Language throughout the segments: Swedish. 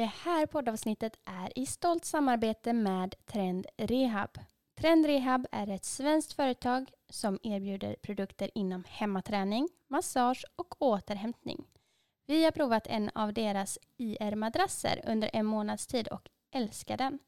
Det här poddavsnittet är i stolt samarbete med Trend Rehab. Trend Rehab är ett svenskt företag som erbjuder produkter inom hemmaträning, massage och återhämtning. Vi har provat en av deras IR-madrasser under en månads tid och älskar den.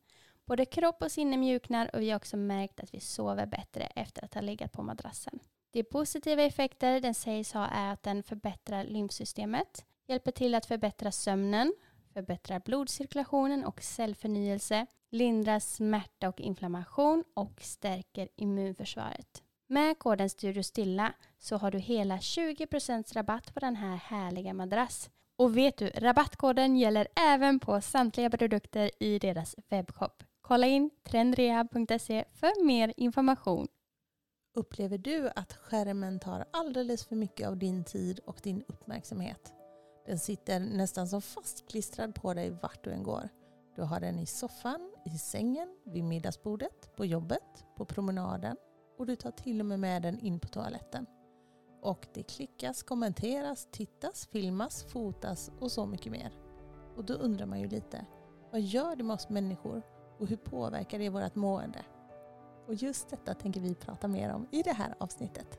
Både kropp och sinne mjuknar och vi har också märkt att vi sover bättre efter att ha legat på madrassen. De positiva effekter den sägs ha är att den förbättrar lymfsystemet, hjälper till att förbättra sömnen, förbättrar blodcirkulationen och cellförnyelse, lindrar smärta och inflammation och stärker immunförsvaret. Med koden STUDIOSTILLA så har du hela 20% rabatt på den här härliga madrass. Och vet du, rabattkoden gäller även på samtliga produkter i deras webbshop. Kolla in trendrehab.se för mer information. Upplever du att skärmen tar alldeles för mycket av din tid och din uppmärksamhet? Den sitter nästan som fastklistrad på dig vart du än går. Du har den i soffan, i sängen, vid middagsbordet, på jobbet, på promenaden och du tar till och med med den in på toaletten. Och det klickas, kommenteras, tittas, filmas, fotas och så mycket mer. Och då undrar man ju lite, vad gör det med oss människor och hur påverkar det vårt mående? Och just detta tänker vi prata mer om i det här avsnittet.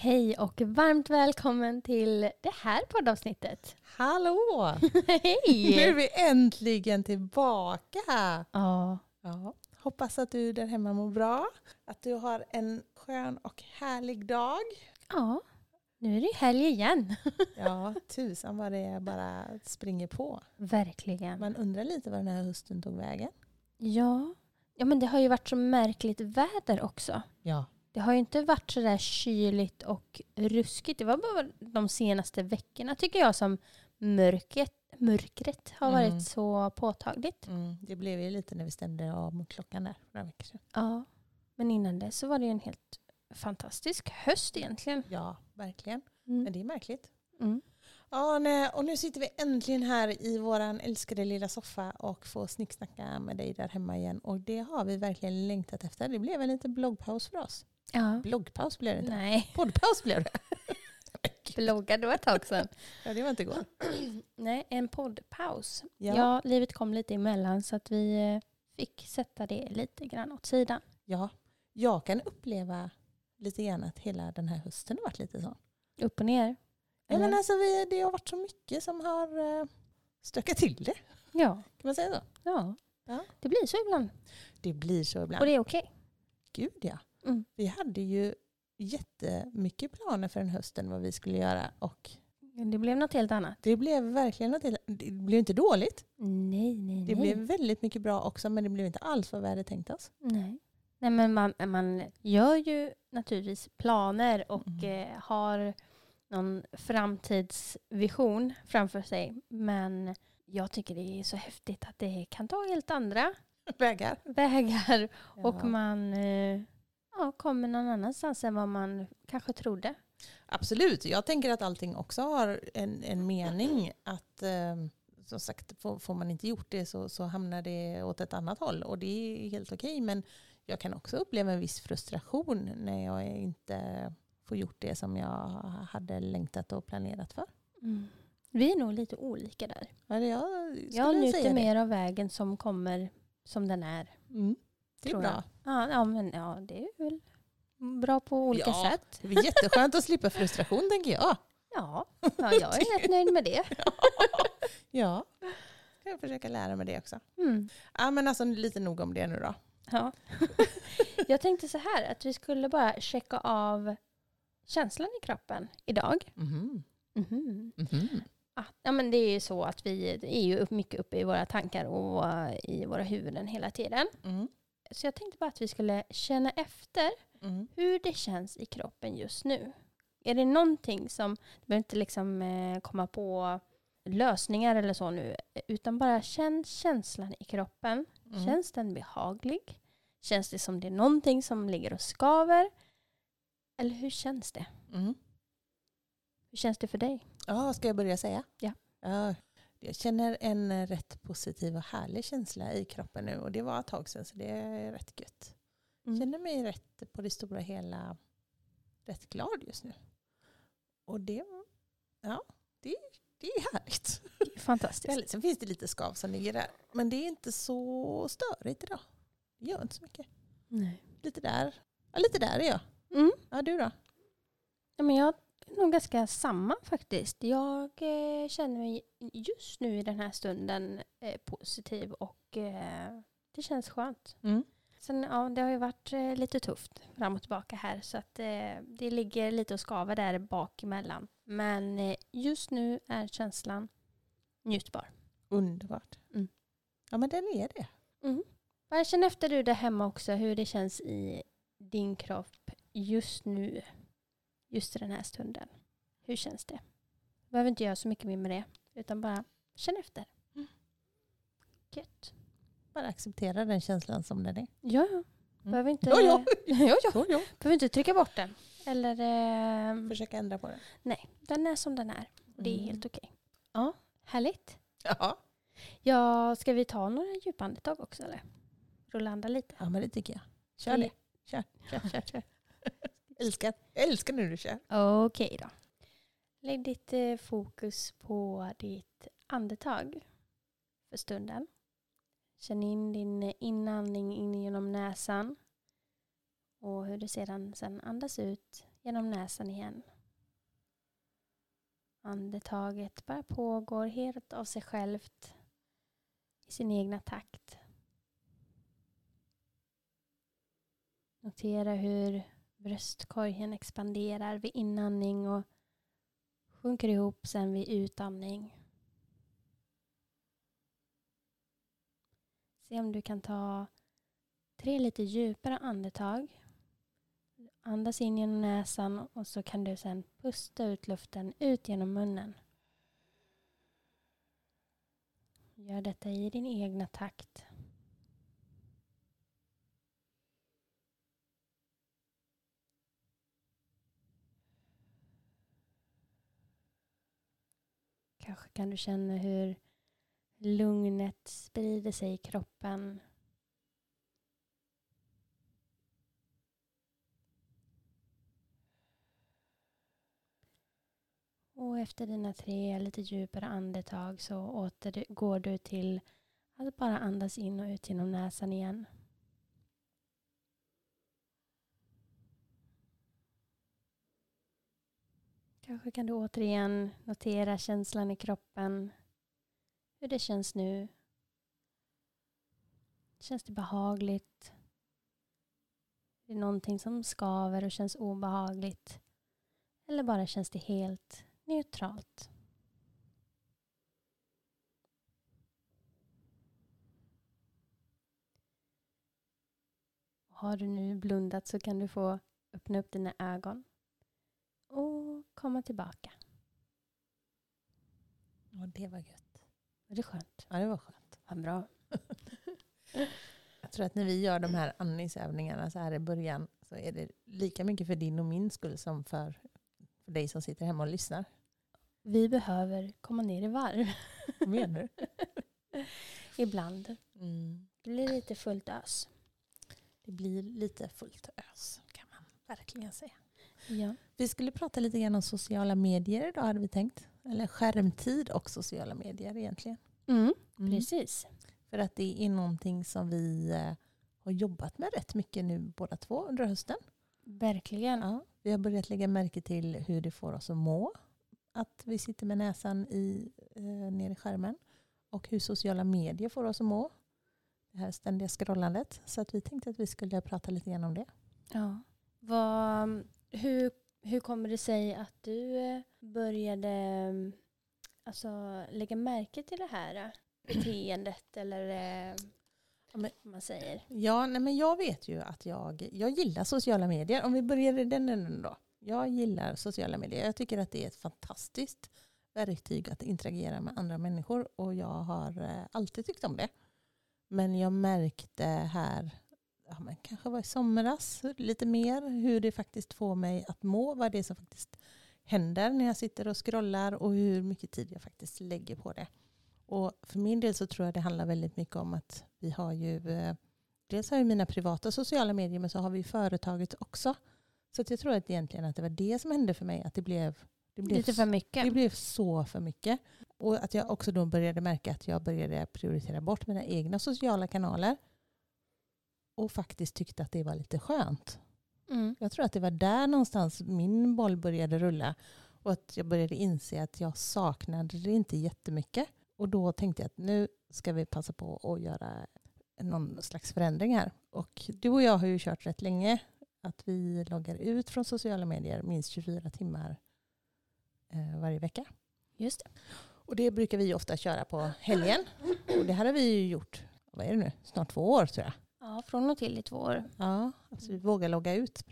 Hej och varmt välkommen till det här poddavsnittet. Hallå! Hej! Nu är vi äntligen tillbaka! Ja, Ja, hoppas att du där hemma mår bra. Att du har en skön och härlig dag. ja, nu är det helg igen. Ja, tusan vad det bara springer på. Verkligen. Man undrar lite vad den här hösten tog vägen. Ja. ja, men det har ju varit så märkligt väder också. Ja. Det har ju inte varit så där kyligt och ruskigt. Det var bara de senaste veckorna tycker jag som mörkret, mörkret har Mm. varit så påtagligt. Mm, det blev ju lite när vi stängde av mot klockan där några veckor sedan. Ja, men innan det så var det ju en helt fantastisk höst egentligen. Ja, verkligen. Mm. Men det är märkligt. Mm. Ja, nej, och nu sitter vi äntligen här i våran älskade lilla soffa och får snicksnacka med dig där hemma igen. Och det har vi verkligen längtat efter. Det blev en liten bloggpaus för oss. Ja. Bloggpaus blev det inte. Nej, Poddpaus blev det. bloggade var ett tag sedan. Ja, det var inte igår. Nej, en poddpaus. Ja. Ja. livet kom lite emellan så att vi eh, fick sätta det lite grann åt sidan. Ja, jag kan uppleva lite grann att hela den här hösten har varit lite så. Upp och ner. Ja, men alltså, vi, det har varit så mycket som har eh, stökat till det. Ja, Kan man säga så? ja. Ja. det blir så ibland. Det blir så ibland. Och det är okej. Gud ja. Mm. Vi hade ju jättemycket planer för den hösten vad vi skulle göra och Det blev något helt annat. det blev verkligen något helt- Det blev inte dåligt. Nej, nej, Det nej. blev väldigt mycket bra också men det blev inte alls vad vi hade tänkt oss. Nej. Nej, men man, man gör ju naturligtvis planer och Mm. eh, har någon framtidsvision framför sig. Men jag tycker det är så häftigt att det kan ta helt andra Vägar. vägar och Ja. man eh, ja, kommer någon annanstans än vad man kanske trodde. Absolut, jag tänker att allting också har en, en mening. Att eh, som sagt, får, får man inte gjort det så, så hamnar det åt ett annat håll. Och det är helt okej. Men jag kan också uppleva en viss frustration när jag inte får gjort det som jag hade längtat och planerat för. Vi är nog lite olika där. Ja, jag Jag njuter mer av vägen som kommer som den är. Mm. Det är bra. Ja, ja, men ja, det är väl bra på olika Ja. sätt. Det är jätteskönt att slippa frustration tänker jag. Ja, ja, jag är rätt nöjd med det. Ja, ska jag försöka lära mig det också. Mm. Ja, men alltså lite nog om det nu då. Ja. Jag tänkte så här att vi skulle bara checka av känslan i kroppen idag. Mhm. Mhm. Ah, ja, men det är ju så att vi är ju mycket uppe i våra tankar och i våra huvuden hela tiden. Mm. Så jag tänkte bara att vi skulle känna efter Mm. hur det känns i kroppen just nu. Är det någonting som, du behöver inte liksom eh, komma på lösningar eller så nu, utan bara känn känslan i kroppen. Mm. Känns den behaglig? Känns det som det är någonting som ligger och skaver? Eller hur känns det? Mm. Hur känns det för dig? Ja, ska jag börja säga? Ja. ja. Jag känner en eh, rätt positiv och härlig känsla i kroppen nu och det var ett tag sedan så det är rätt gött. Mm. känner mig rätt på det stora hela rätt glad just nu. Och det, ja, det, det är härligt. Det är Fantastiskt. Sen finns det lite skav som ligger där. Men det är inte så störigt idag. Det gör inte så mycket. Nej. Lite där. Ja, lite där är jag. Mm. Ja, du då? Ja, men jag nog ganska samma faktiskt. Jag eh, känner mig just nu i den här stunden eh, positiv och eh, det känns skönt. Mm. Sen, ja, det har ju varit eh, lite tufft fram och tillbaka här så att eh, det ligger lite och skaver där bak emellan. Men eh, just nu är känslan njutbar. Underbart. Mm. Ja, men den är det. Bara känn efter du där hemma också hur det känns i din kropp just nu. Just i den här stunden. Hur känns det? Behöver inte göra så mycket mer med det. Utan bara känn efter. Mm. Gött. Bara acceptera den känslan som den är. Ja, ja. Behöver inte, Ja, ja. ja, ja. Behöver inte trycka bort den. Eller... Eh, Försöka ändra på den. nej, den är som den är. Och det är Mm. helt okej. Ja, härligt. Ja. Ja, ska vi ta några djupa andetag också eller? Rullanda lite. ja, men det tycker jag. Kör det. Kör, kör, kör. kör. älskar, jag älskar när du kör. Okej då. Lägg ditt eh, fokus på ditt andetag för stunden. Känn in din inandning in genom näsan och hur du sedan sen andas ut genom näsan igen. Andetaget bara pågår helt av sig självt i sin egna takt. Notera hur bröstkorgen expanderar vid inandning och sjunker ihop sen vid utandning. Se om du kan ta tre lite djupare andetag. Andas in genom näsan och så kan du sen pusta ut luften ut genom munnen. Gör detta i din egna takt. Kanske kan du känna hur lugnet sprider sig i kroppen. Och efter dina tre lite djupare andetag så återgår du till att bara andas in och ut genom näsan igen. Kanske kan du återigen notera känslan i kroppen. Hur det känns nu. Känns det behagligt? Är det någonting som skaver och känns obehagligt? Eller bara känns det helt neutralt? Har du nu blundat så kan du få öppna upp dina ögon och komma tillbaka. Ja, det var gött. Var det skönt? Ja, det var skönt. Vad bra. Jag tror att när vi gör de här andningsövningarna så här i början så är det lika mycket för din och min skull som för, för dig som sitter hemma och lyssnar. Vi behöver komma ner i varv Vad menar du? ibland. Mm. Det blir lite fullt ös. Det blir lite fullt ös kan man verkligen säga. Ja. Vi skulle prata lite grann om sociala medier idag hade vi tänkt. Eller skärmtid och sociala medier egentligen. Mm, Mm. precis. För att det är någonting som vi eh, har jobbat med rätt mycket nu båda två under hösten. Verkligen. Ja, vi har börjat lägga märke till hur det får oss att må. Att vi sitter med näsan i, eh, ner i skärmen. Och hur sociala medier får oss att må. Det här ständiga scrollandet. Så att vi tänkte att vi skulle prata lite grann om det. Ja. Vad, hur, hur kommer det sig att du eh, började alltså, lägga märke till det här eh, beteendet? Eller, eh, Ja, men- man säger. Ja, nej, men jag vet ju att jag, jag gillar sociala medier. Om vi börjar i den änden då. Jag gillar sociala medier. Jag tycker att det är ett fantastiskt verktyg att interagera med andra människor och jag har alltid tyckt om det. Men jag märkte här, ja, men kanske var i somras, lite mer hur det faktiskt får mig att må, vad det är som faktiskt händer när jag sitter och scrollar och hur mycket tid jag faktiskt lägger på det. Och för min del så tror jag det handlar väldigt mycket om att vi har ju eh, Dels har jag mina privata sociala medier men så har vi företaget också. Så att jag tror att egentligen att det var det som hände för mig. Att det blev, det blev, Lite för mycket. det blev så för mycket. Och att jag också då började märka att jag började prioritera bort mina egna sociala kanaler. Och faktiskt tyckte att det var lite skönt. Mm. Jag tror att det var där någonstans min boll började rulla. Och att jag började inse att jag saknade det inte jättemycket. Och då tänkte jag att nu ska vi passa på att göra någon slags förändring här. Och du och jag har ju kört rätt länge att vi loggar ut från sociala medier minst 24 timmar eh, varje vecka. Just det. Och det brukar vi ofta köra på helgen. Och det här har vi ju gjort, vad är det nu, snart två år tror jag. Ja, från och till i två år. Ja, alltså vi vågar logga ut,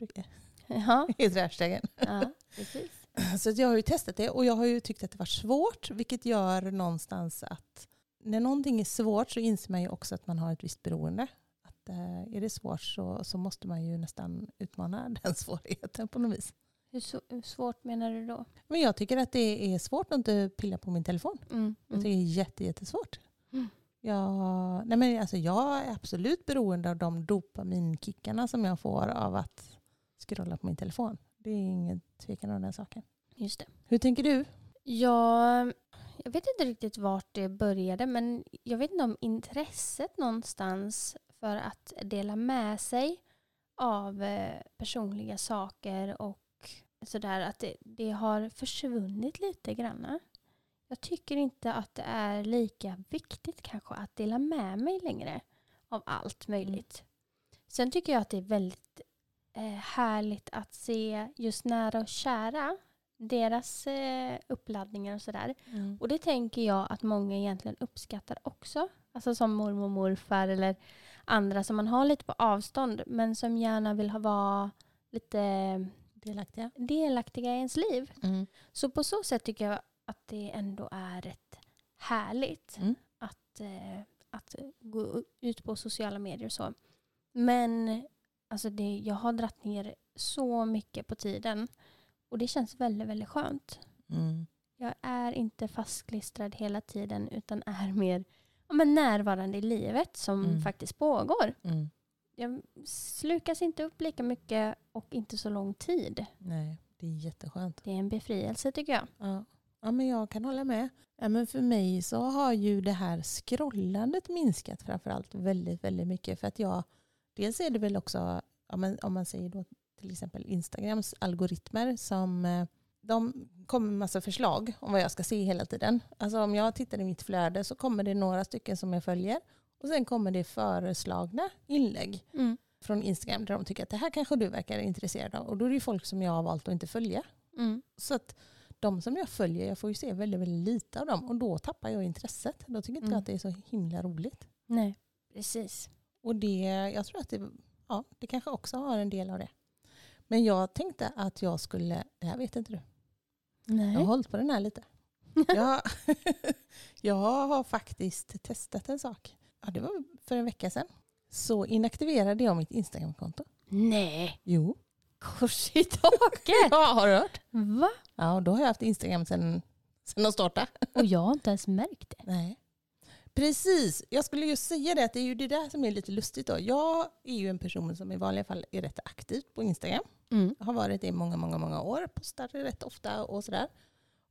Ja, heter hashtaggen. ja precis. Så jag har ju testat det och jag har ju tyckt att det var svårt, vilket gör någonstans att när någonting är svårt så inser man ju också att man har ett visst beroende. Att eh, är det svårt så, så måste man ju nästan utmana den svårigheten på något vis. Hur, så, hur svårt menar du då? Men jag tycker att det är svårt att inte pilla på min telefon. Mm. Jag tycker det är jätte, jättesvårt. Mm. Jag, nej men alltså jag är absolut beroende av de dopaminkickarna som jag får av att scrolla på min telefon. Det är ingen tvekan om den saken. Just det. Hur tänker du? Jag, jag vet inte riktigt vart det började men jag vet inte om intresset någonstans för att dela med sig av eh, personliga saker och sådär att det, det har försvunnit lite grann. Jag tycker inte att det är lika viktigt kanske att dela med mig längre av allt möjligt. Sen tycker jag att det är väldigt eh, härligt att se just nära och kära deras eh, uppladdningar och sådär. Och det tänker jag att många egentligen uppskattar också. Alltså som mormor och morfar eller andra som man har lite på avstånd men som gärna vill ha vara lite Delaktiga? delaktiga i ens liv. Så på så sätt tycker jag att det ändå är rätt härligt Mm. att, eh, att gå ut på sociala medier och så. Men alltså det, jag har dratt ner så mycket på tiden och det känns väldigt, väldigt skönt. Mm. Jag är inte fastklistrad hela tiden utan är mer ja, men närvarande i livet som Mm. faktiskt pågår. Mm. Jag slukas inte upp lika mycket och inte så lång tid. Nej, det är jätteskönt. Det är en befrielse tycker jag. Ja. Ja, men jag kan hålla med. Ja, men för mig så har ju det här scrollandet minskat framförallt väldigt, väldigt mycket. För att jag, dels är det väl också, ja, men om man säger då till exempel Instagrams algoritmer som eh, de kommer med massa förslag om vad jag ska se hela tiden. Alltså om jag tittar i mitt flöde så kommer det några stycken som jag följer och sen kommer det föreslagna inlägg Mm. från Instagram där de tycker att det här kanske du verkar intresserad av och då är det ju folk som jag har valt att inte följa. Mm. Så att de som jag följer, jag får ju se väldigt, väldigt lite av dem och då tappar jag intresset. Då tycker inte Mm. jag att det är så himla roligt. Nej, precis. Och det, jag tror att det, ja, det kanske också har en del av det. Men jag tänkte att jag skulle, det här vet inte du, Nej. jag har hållit på den här lite. Jag, jag har faktiskt testat en sak. Ja, det var för en vecka sedan. Så inaktiverade jag mitt Instagramkonto. Nej. Jo. Kors i taket. Ja, har du hört? Va? Ja, och då har jag haft Instagram sedan, sedan de startade. Och jag har inte ens märkt det. Nej. Precis, jag skulle ju säga det att det är ju det där som är lite lustigt då. Jag är ju en person som i vanliga fall är rätt aktiv på Instagram. Mm. Har varit det i många, många, många år. Postar rätt ofta och sådär.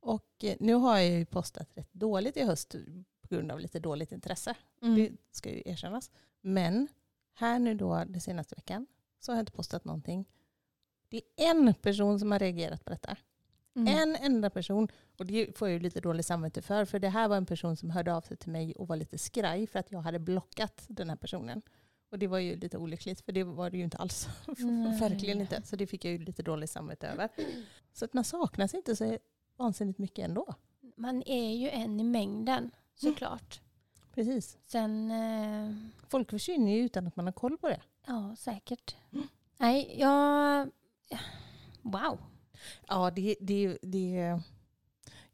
Och eh, nu har jag ju postat rätt dåligt i höst på grund av lite dåligt intresse. Mm. Det ska ju erkännas. Men här nu då den senaste veckan så har jag inte postat någonting. Det är en person som har reagerat på detta. Mm. En enda person. Och det får jag ju lite dåligt samvete för. För det här var en person som hörde av sig till mig och var lite skraj för att jag hade blockat den här personen. Och det var ju lite olyckligt för det var det ju inte alls. Verkligen inte. Så det fick jag ju lite dåligt samvete över. Så att man saknas inte så vansinnigt mycket ändå. Man är ju en i mängden såklart. Precis. Sen, eh, Folk försvinner ju utan att man har koll på det. ja säkert. Mm. Nej, jag... Wow. Ja, det, det, det,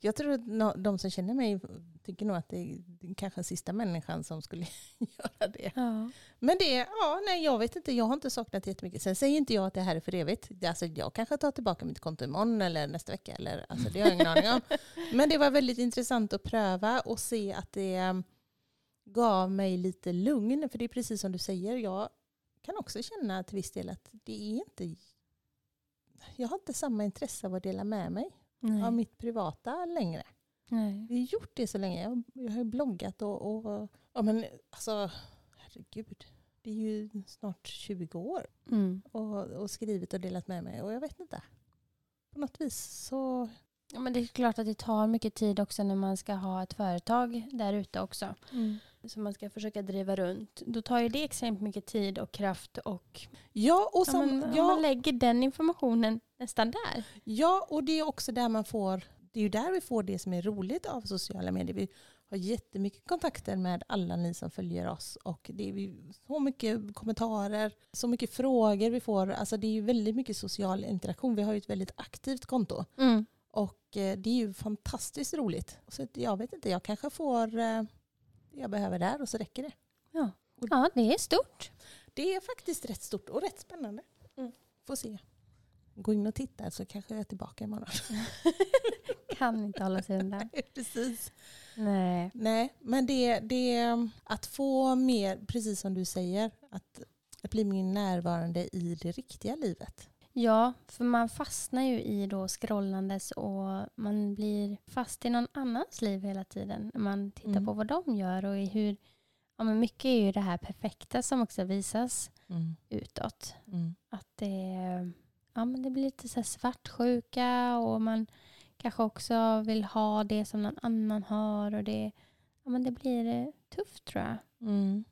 jag tror att de som känner mig tycker nog att det är kanske sista människan som skulle göra det. Ja. Men det, ja, nej jag vet inte, jag har inte saknat jättemycket. Sen säger inte jag att det här är för evigt. Alltså, jag kanske tar tillbaka mitt konto imorgon eller nästa vecka. Eller, alltså, det har jag ingen aning om. Men det var väldigt intressant att pröva och se att det um, gav mig lite lugn. För det är precis som du säger, jag kan också känna till viss del att det är inte... Jag har inte samma intresse av att dela med mig Nej. av mitt privata längre. Nej. Vi har gjort det så länge. Jag, jag har ju bloggat och, och... Ja men alltså, herregud. Det är ju snart 20 år. Mm. Och, och skrivit och delat med mig. Och jag vet inte. På något vis så... Ja, men det är klart att det tar mycket tid också när man ska ha ett företag där ute också. Som man ska försöka driva runt. Då tar ju det extremt mycket tid och kraft och Ja, och, ja, som, men, om ja, man lägger den informationen nästan där. ja, och det är också där man får... Det är ju där vi får det som är roligt av sociala medier. Vi har jättemycket kontakter med alla ni som följer oss. Och det är så mycket kommentarer, så mycket frågor vi får. Alltså det är ju väldigt mycket social interaktion. Vi har ju ett väldigt aktivt konto. Mm. Och eh, det är ju fantastiskt roligt. Så jag vet inte, jag kanske får eh, jag behöver där och så räcker det. Ja. ja, det är stort. Det är faktiskt rätt stort och rätt spännande. Mm. Får se. Gå in och titta så kanske jag är tillbaka imorgon. Kan inte hålla sig undan. Precis. Nej. Nej, men det, det att få mer, precis som du säger, att, att bli mer närvarande i det riktiga livet. Ja, för man fastnar ju i då scrollandes och man blir fast i någon annans liv hela tiden. När man tittar Mm. på vad de gör och i hur... Ja, men mycket är ju det här perfekta som också visas utåt. Mm. Att det, ja, men det blir lite så här svartsjuka och man kanske också vill ha det som någon annan har. Och det, ja, men det blir eh, tufft tror jag. Mm.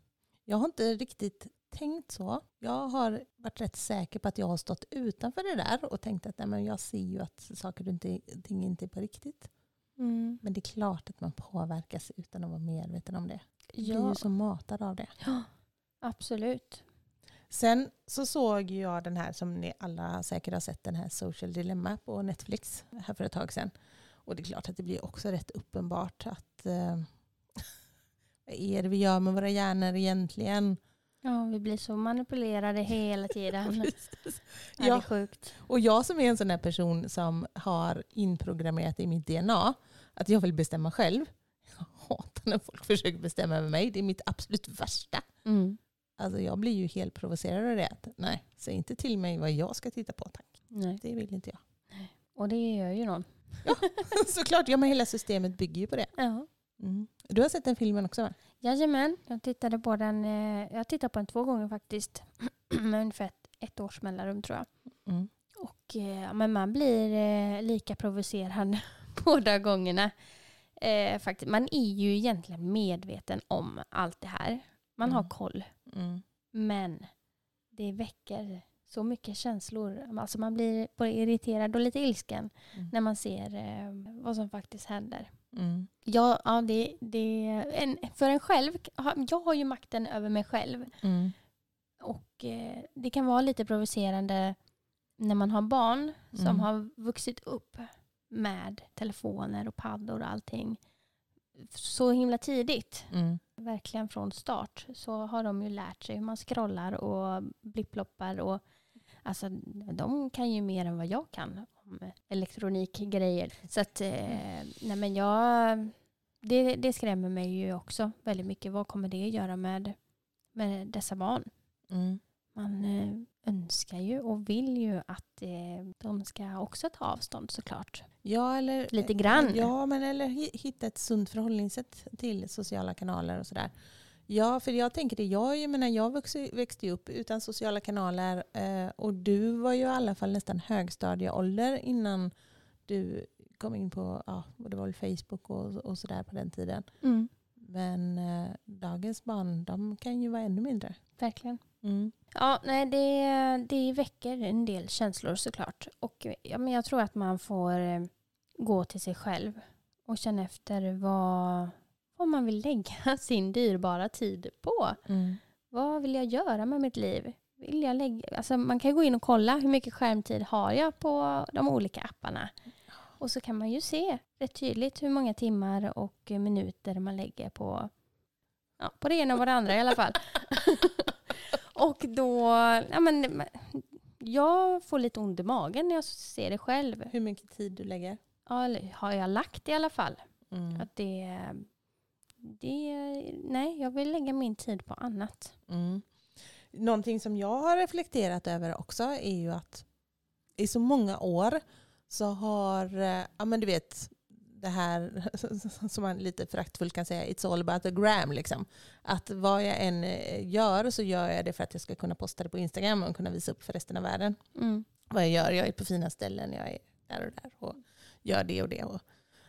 Jag har inte riktigt tänkt så. Jag har varit rätt säker på att jag har stått utanför det där och tänkt att nej, men jag ser ju att saker och inte- ting inte är på riktigt. Mm. Men det är klart att man påverkas utan att vara medveten om det. Jag blir Ja, ju så matad av det. ja, absolut. Sen så såg jag den här som ni alla säkert har sett, den här Social Dilemma på Netflix här för ett tag sedan. Och det är klart att det blir också rätt uppenbart att eh, vad är det vi gör med våra hjärnor egentligen? Ja, vi blir så manipulerade hela tiden. Ja, det är Ja. sjukt. Och jag som är en sån här person som har inprogrammerat i mitt DNA att jag vill bestämma själv. Jag hatar när folk försöker bestämma över mig. Det är mitt absolut värsta. Mm. Alltså jag blir ju helt provocerad av det. Nej, säg inte till mig vad jag ska titta på tack. Nej. Det vill inte jag. Och det gör ju någon. Såklart, ja men hela systemet bygger ju på det. Ja. Mm. Du har sett den filmen också va? Jajamän, jag tittade på den. eh, Jag tittade på den två gånger faktiskt. Med ungefär ett, ett års mellanrum tror jag. Mm. Och, eh, men man blir eh, lika provocerad båda gångerna. Eh, faktiskt. Man är ju egentligen medveten om allt det här. Man Mm. har koll. Mm. Men det väcker så mycket känslor. Alltså man blir både irriterad och lite ilsken Mm. när man ser eh, vad som faktiskt händer. Mm. Ja, ja det, det, en, för en själv, jag har ju makten över mig själv. Mm. Och eh, det kan vara lite provocerande när man har barn som Mm. har vuxit upp med telefoner och paddor och allting så himla tidigt. Mm. Verkligen från start så har de ju lärt sig hur man scrollar och blipploppar och alltså de kan ju mer än vad jag kan om elektronikgrejer. Så att, eh, nej men jag, det, det skrämmer mig ju också väldigt mycket. Vad kommer det göra med, med dessa barn? Mm. Man eh, önskar ju och vill ju att eh, de ska också ta avstånd såklart. Ja, eller, Lite grann. Ja, men eller hi- hitta ett sunt förhållningssätt till sociala kanaler och sådär. Ja, för jag tänker det. Jag, jag, menar, jag växte, växte upp utan sociala kanaler eh, och du var ju i alla fall nästan högstadieålder innan du kom in på, ja, det var väl Facebook och, och sådär på den tiden. Men eh, dagens barn, de kan ju vara ännu mindre. Verkligen. Mm. Ja, nej, det, det väcker en del känslor såklart. Och ja, men jag tror att man får eh, gå till sig själv och känna efter vad, vad man vill lägga sin dyrbara tid på. Mm. Vad vill jag göra med mitt liv? Vill jag lägga, alltså man kan gå in och kolla hur mycket skärmtid har jag på de olika apparna. Och så kan man ju se rätt tydligt hur många timmar och minuter man lägger på, ja, på det ena och det andra i alla fall. och då, ja men, jag får lite ont i magen när jag ser det själv. Hur mycket tid du lägger? Ja, har jag lagt i alla fall. Mm. Att det, det, nej, jag vill lägga min tid på annat. Mm. Någonting som jag har reflekterat över också är ju att i så många år så har, eh, ja men du vet, det här som man lite föraktfullt kan säga, it's all about the gram. Liksom. Att vad jag än eh, gör så gör jag det för att jag ska kunna posta det på Instagram och kunna visa upp för resten av världen. Mm. Vad jag gör, jag är på fina ställen, jag är där och där och gör det och det. Och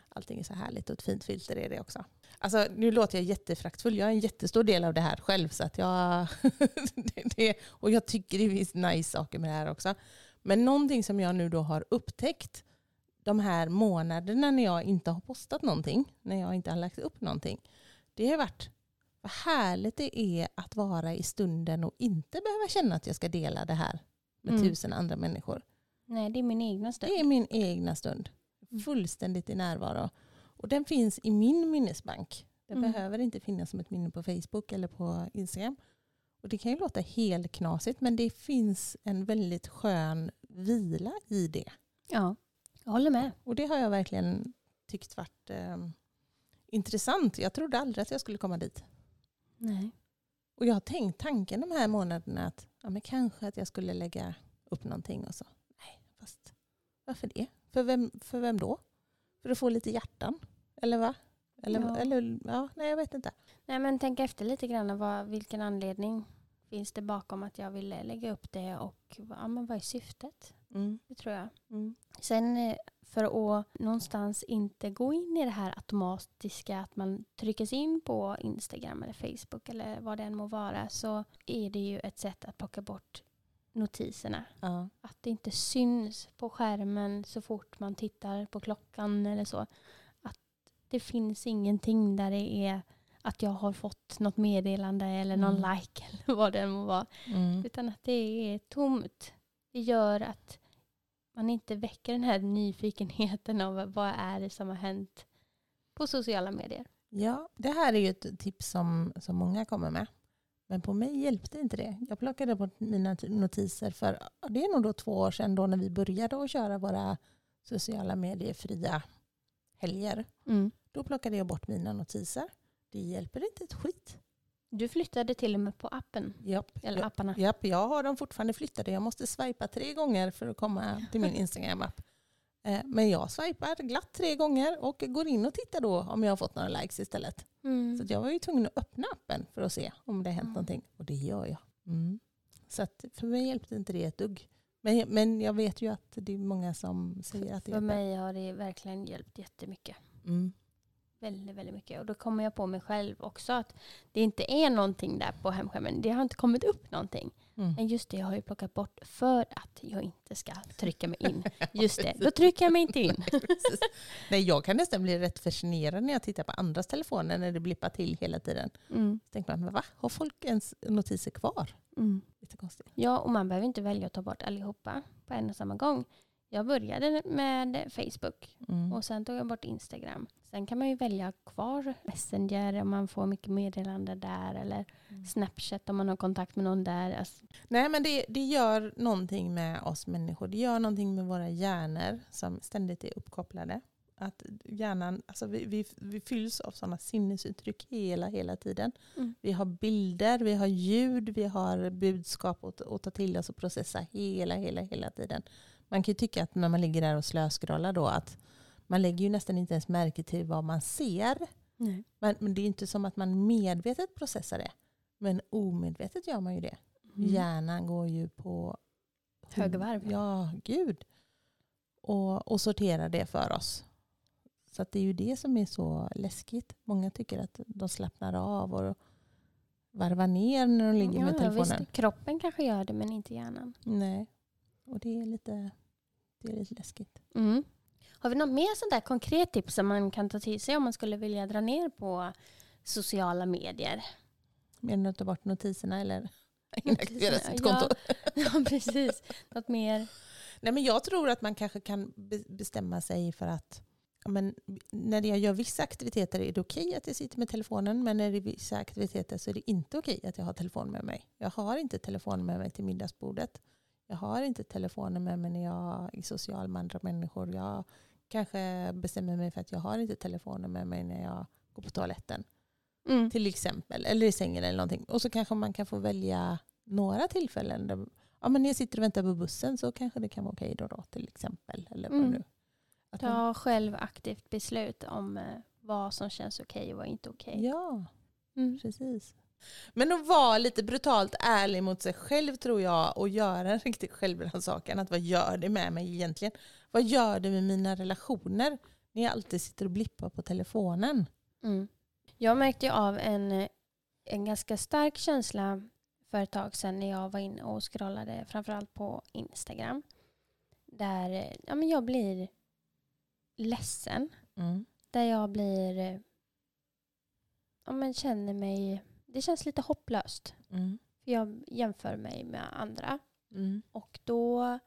allting är så härligt och ett fint filter är det också. Alltså, nu låter jag jättefraktfull, jag är en jättestor del av det här själv. Så att jag, det, det, och jag tycker det finns nice saker med det här också. Men någonting som jag nu då har upptäckt de här månaderna när jag inte har postat någonting, när jag inte har lagt upp någonting, det har varit vad härligt det är att vara i stunden och inte behöva känna att jag ska dela det här med Mm. tusen andra människor. Nej, det är min egna stund. Det är min egna stund. Fullständigt i närvaro. Och den finns i min minnesbank. Den Mm. behöver inte finnas som ett minne på Facebook eller på Instagram. Och det kan ju låta helt knasigt men det finns en väldigt skön vila i det. Ja, jag håller med. Och det har jag verkligen tyckt varit eh, intressant. Jag trodde aldrig att jag skulle komma dit. Nej. Och jag har tänkt tanken de här månaderna att ja, men kanske att jag skulle lägga upp någonting och så. Nej, fast varför det? För vem, för vem då? För att få lite hjärtan? Eller va? Eller, Ja. eller ja, nej jag vet inte. Nej, men tänk efter lite grann. Vad, vilken anledning finns det bakom att jag ville lägga upp det och ja, men vad är syftet? Mm. Det tror jag. Mm. Sen eh, för att någonstans inte gå in i det här automatiska att man trycker sig in på Instagram eller Facebook eller vad det än må vara så är det ju ett sätt att plocka bort notiserna. Ja. Att det inte syns på skärmen så fort man tittar på klockan eller så. Det finns ingenting där det är att jag har fått något meddelande eller någon Mm. like eller vad det än må vara. Mm. Utan att det är tomt. Det gör att man inte väcker den här nyfikenheten av vad är det som har hänt på sociala medier. ja, det här är ju ett tips som, som många kommer med. Men på mig hjälpte inte det. Jag plockade bort mina notiser för det är nog då två år sedan då när vi började att köra våra sociala medier-fria helger. Då plockade jag bort mina notiser. Det hjälper inte ett skit. Du flyttade till och med på appen, Japp, eller apparna. japp, jag har dem fortfarande flyttade. Jag måste swipa tre gånger för att komma till min Instagram-app. Eh, Men jag swipar glatt tre gånger och går in och tittar då om jag har fått några likes istället. Mm. Så jag var ju tvungen att öppna appen för att se om det har hänt Mm. någonting. Och det gör jag. Mm. Så för mig hjälpte inte det ett dugg. Men, men jag vet ju att det är många som säger att det För hjälper. mig har det verkligen hjälpt jättemycket. Mm. Väldigt, väldigt mycket. Och då kommer jag på mig själv också att det inte är någonting där på hemskärmen. Det har inte kommit upp någonting. Mm. Men just det, jag har ju plockat bort för att jag inte ska trycka mig in. Just det, då trycker jag mig inte in. Nej, jag kan nästan bli rätt fascinerad när jag tittar på andras telefoner när det blippar till hela tiden. Mm. Så tänker man, men va? Har folk ens notiser kvar? Mm. Lite konstigt. Ja, och man behöver inte välja att ta bort allihopa på en och samma gång. Jag började med Facebook Mm. och sen tog jag bort Instagram. Sen kan man ju välja kvar Messenger om man får mycket meddelande där eller Mm. Snapchat om man har kontakt med någon där. Alltså, Nej, men det, det gör någonting med oss människor. Det gör någonting med våra hjärnor som ständigt är uppkopplade. Att hjärnan, alltså vi, vi, vi fylls av sådana sinnesuttryck hela, hela tiden. Mm. Vi har bilder, vi har ljud, vi har budskap att, att ta till oss och processa hela, hela, hela tiden. Man kan ju tycka att när man ligger där och slöscrollar då att man lägger ju nästan inte ens märke till vad man ser. nej. Men, men det är inte som att man medvetet processar det. Men omedvetet gör man ju det. Mm. Hjärnan går ju på Högvarv. Ja, gud. Och, och sorterar det för oss. Så det är ju det som är så läskigt. Många tycker att de slappnar av och varvar ner när de ligger med Ja, telefonen. visst, kroppen kanske gör det men inte hjärnan. Nej. Och det är lite, det är lite läskigt. Mm. Har vi något mer sånt där konkret tips som man kan ta till sig om man skulle vilja dra ner på sociala medier. Menar du att ta bort notiserna eller inaktivera sitt konto? Ja, ja, precis. Något mer? Nej, men jag tror att man kanske kan be- bestämma sig för att men, när jag gör vissa aktiviteter är det okej att jag sitter med telefonen men när det är vissa aktiviteter så är det inte okej att jag har telefon med mig. Jag har inte telefon med mig till middagsbordet. Jag har inte telefonen med mig när jag är social med andra människor. Jag kanske bestämmer mig för att jag har inte telefonen med mig när jag går på toaletten. Mm. Till exempel. Eller i sängen eller någonting. Och så kanske man kan få välja några tillfällen. Där, ja, men när jag sitter och väntar på bussen så kanske det kan vara okej då, då till exempel. Eller vad Mm. nu. Att man, Ta själv aktivt beslut om eh, vad som känns okej och vad inte okej. ja, Mm. precis. Men att vara lite brutalt ärlig mot sig själv tror jag och göra en riktig självrannsakan. Att vad gör det med mig egentligen? Vad gör det med mina relationer när jag alltid sitter och blippar på telefonen? Mm. Jag märkte av en, en ganska stark känsla för ett tag sedan när jag var inne och scrollade framförallt på Instagram. Där ja, men jag blir ledsen. Mm. Där jag blir... Ja, men känner mig... Det känns lite hopplöst. Mm. För jag jämför mig med andra. Mm. Och då...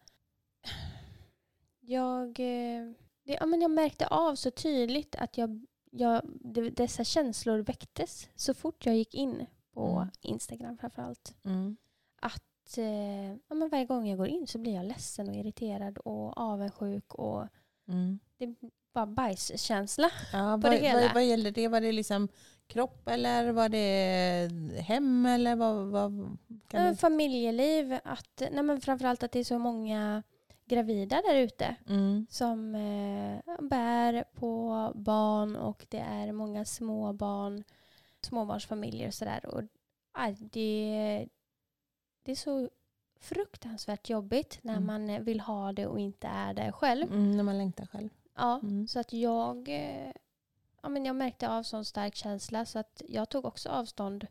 Jag, eh, det, ja, men jag märkte av så tydligt att jag, jag, det, dessa känslor väcktes så fort jag gick in på Mm. Instagram framförallt. Mm. Att, eh, ja, men varje gång jag går in så blir jag ledsen och irriterad och avundsjuk. Och Mm. det är bara bajskänsla. Ja, på det vad, hela. vad, vad gäller det? Var det liksom kropp eller var det hem eller vad, vad kan Ja, du? Familjeliv, att, nej, men framförallt att det är så många gravida där ute Mm. som eh, bär på barn och det är många små barn, småbarnsfamiljer och sådär. Och aj, det, det är så fruktansvärt jobbigt när Mm. man vill ha det och inte är där själv. Mm, när man längtar själv. Ja, Mm. så att jag, eh, ja, men jag märkte av sån stark känsla så att jag tog också avstånd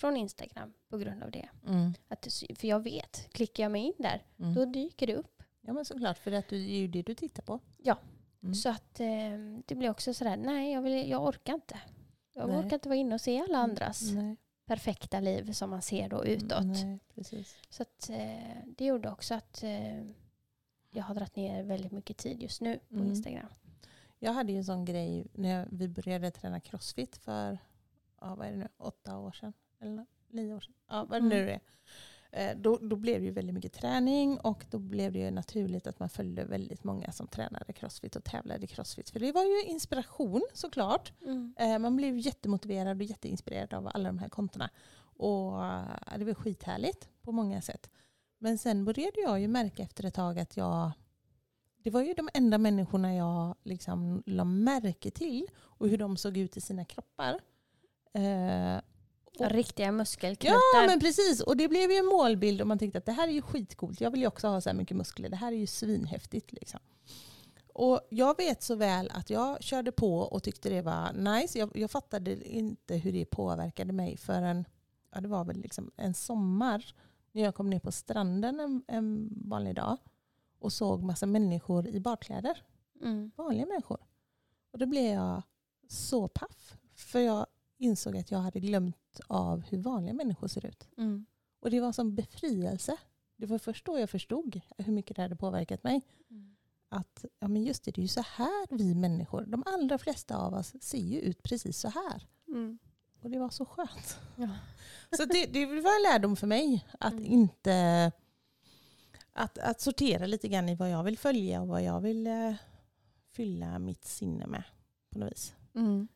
från Instagram på grund av det. Mm. Att, för jag vet, klickar jag mig in där, Mm. då dyker det upp. Ja men såklart, för att det är ju det du tittar på. Ja. Mm. Så att eh, det blir också sådär, nej jag, vill, jag orkar inte. Jag Nej. orkar inte vara inne och se alla andras Nej. perfekta liv som man ser då utåt. Nej, precis. Så att, eh, det gjorde också att eh, jag har dragit ner väldigt mycket tid just nu på Mm. Instagram. Jag hade ju en sån grej när vi började träna crossfit för ja, vad är det nu, åtta år sedan. Eller nio år sedan. Ja, vad Mm. nu är. Eh, Då, då blev det ju väldigt mycket träning och då blev det ju naturligt att man följde väldigt många som tränade crossfit och tävlade i crossfit. För det var ju inspiration såklart. Mm. Eh, Man blev jättemotiverad och jätteinspirerad av alla de här kontona. Och eh, det var skithärligt på många sätt. Men sen började jag ju märka efter ett tag att jag... Det var ju de enda människorna jag liksom la märke till och hur de såg ut i sina kroppar. Eh, och- Riktiga muskelknutar. Ja men precis, och det blev ju en målbild och man tänkte att det här är ju skitcoolt. Jag vill ju också ha så här mycket muskler. Det här är ju svinhäftigt. Liksom. Och jag vet så väl att jag körde på och tyckte det var nice. Jag, jag fattade inte hur det påverkade mig förrän ja, det var väl liksom en sommar när jag kom ner på stranden en, en vanlig dag och såg massa människor i badkläder. Mm. Vanliga människor. Och då blev jag så paff. För jag insåg att jag hade glömt av hur vanliga människor ser ut. Mm. Och det var som befrielse. Det var först då jag förstod hur mycket det hade påverkat mig. Mm. Att ja, men just det, det är ju så här vi människor, de allra flesta av oss ser ju ut precis så här. Mm. Och det var så skönt. Ja. Så det, det var en lärdom för mig. Att Mm. inte... Att, att sortera lite grann i vad jag vill följa och vad jag vill eh, fylla mitt sinne med. På något vis. Mm.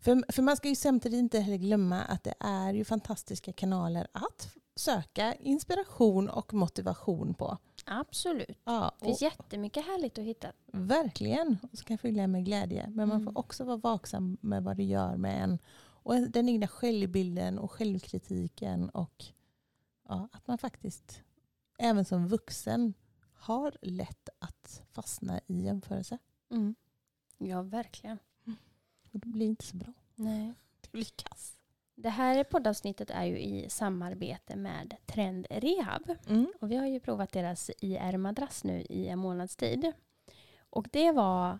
För, för man ska ju samtidigt inte heller glömma att det är ju fantastiska kanaler att söka inspiration och motivation på. Absolut. Ja, Det finns jättemycket härligt att hitta. verkligen. Och så kan fylla med glädje. Men man Mm. får också vara vaksam med vad det gör med en. Och den egna självbilden och självkritiken. Och ja, att man faktiskt även som vuxen har lätt att fastna i jämförelse. Mm. Ja, verkligen. Och det blir inte så bra. Nej. Det blir kass. Det här poddavsnittet är ju i samarbete med Trend Rehab. Mm. Och vi har ju provat deras IR-madrass nu i en månads tid. Och det var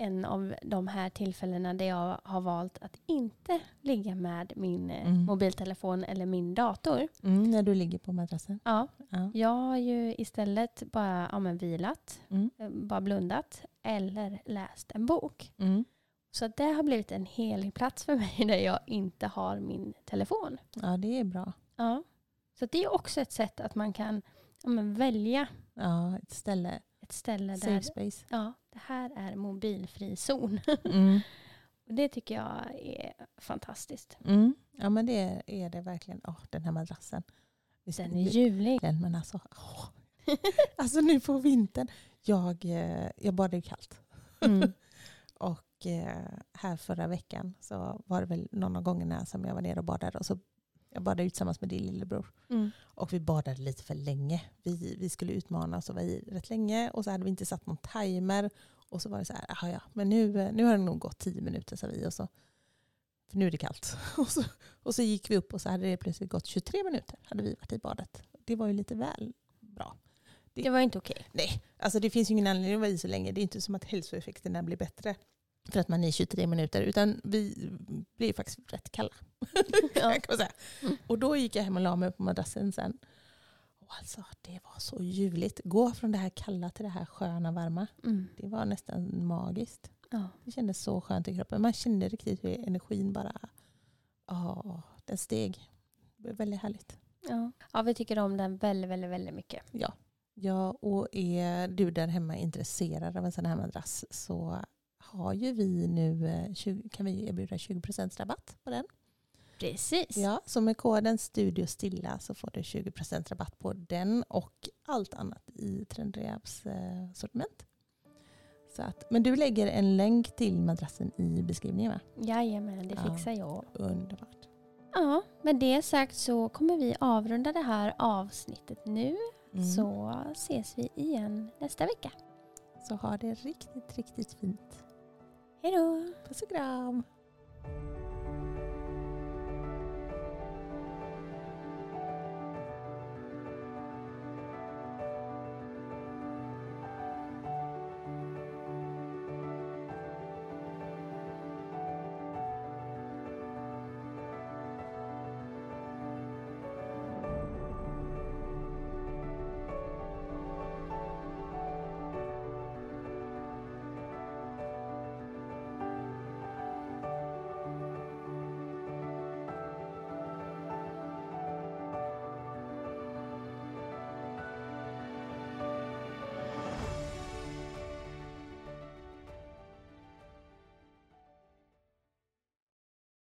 en av de här tillfällena där jag har valt att inte ligga med min eh, Mm. mobiltelefon eller min dator. Mm, när du ligger på madrassen. Ja, Ja. jag har ju istället bara ja, men vilat, Mm. eh, bara blundat eller läst en bok. Mm. Så det har blivit en helig plats för mig där jag inte har min telefon. ja, det är bra. Ja. Så det är också ett sätt att man kan ja, välja Ja, ett ställe. ett ställe där Safe space. ja, det här är mobilfri zon. Mm. Och det tycker jag är fantastiskt. Mm. Ja, men det är det verkligen. Åh, den här madrassen. Vi ska- Den är den, men alltså, åh. alltså nu på vintern. Jag, eh, jag badade ju kallt. Mm. Och eh, här förra veckan så var det väl någon av gångerna som jag var nere och badade. Och så jag badade ut tillsammans med din lillebror. Mm. Och vi badade lite för länge. Vi, vi skulle utmana oss och vara i rätt länge. Och så hade vi inte satt någon timer. Och så var det så här, "Jaha, ja, men nu, nu har det nog gått tio minuter sa vi. Och så, för nu är det kallt. Och så, och så gick vi upp och så hade det plötsligt gått 23 minuter. Hade vi varit i badet. Det var ju lite väl bra. Det var inte okej. Nej, alltså det finns ju ingen anledning att vara i så länge. Det är inte som att hälsoeffekterna blir bättre för att man är i 23 minuter. Utan vi blir faktiskt rätt kalla. Ja. Mm. Och då gick jag hem och la mig på madrassen sen. Och alltså, det var så ljuvligt. Gå från det här kalla till det här sköna varma. Mm. Det var nästan magiskt. Ja. Det kändes så skönt i kroppen. Man kände riktigt hur energin bara... Ja, den steg. Det var väldigt härligt. Ja. ja, vi tycker om den väldigt, väldigt, väldigt mycket. Ja. ja, och är du där hemma intresserad av en sån här madrass så har ju vi nu, eh, 20, kan vi erbjuda 20% rabatt på den. Precis. Ja, så med koden Studio Stilla så får du 20% rabatt på den och allt annat i Trendrehabs eh, sortiment. Så att, men du lägger en länk till madrassen i beskrivningen va? Jajamän, det Ja. fixar jag. Underbart. Ja, med det sagt så kommer vi avrunda det här avsnittet nu. Mm. Så ses vi igen nästa vecka. så ha det riktigt, riktigt fint. Hej då! Puss och kram!